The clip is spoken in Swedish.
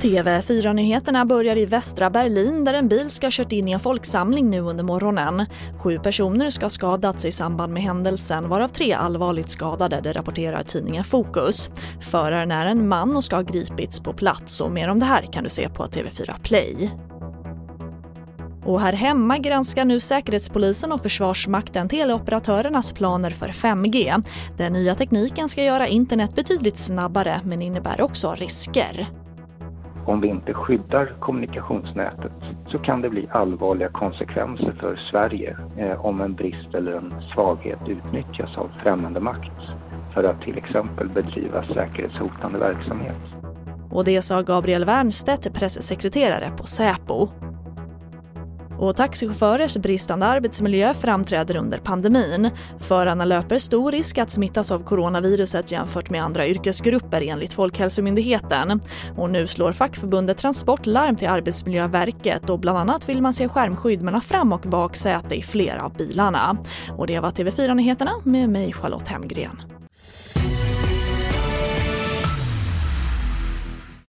TV4-nyheterna börjar i västra Berlin där en bil ska ha kört in i en folksamling nu under morgonen. Sju personer ska ha skadats i samband med händelsen varav tre allvarligt skadade, det rapporterar tidningen Fokus. Föraren är en man och ska ha gripits på plats och mer om det här kan du se på TV4 Play. Och här hemma granskar nu Säkerhetspolisen och Försvarsmakten teleoperatörernas planer för 5G. Den nya tekniken ska göra internet betydligt snabbare men innebär också risker om vi inte skyddar kommunikationsnätet så kan det bli allvarliga konsekvenser för Sverige eh, om en brist eller en svaghet utnyttjas av främmande makt för att till exempel bedriva säkerhetshotande verksamhet. Och det sa Gabriel Wernstedt, pressekreterare på Säpo. Och taxichaufförers bristande arbetsmiljö framträder under pandemin. Förarna löper stor risk att smittas av coronaviruset jämfört med andra yrkesgrupper enligt Folkhälsomyndigheten. Och nu slår fackförbundet Transport larm till Arbetsmiljöverket och bland annat vill man se skärmskydd mellan fram och baksäte i flera av bilarna. Och det var TV4 Nyheterna med mig Charlotte Hemgren.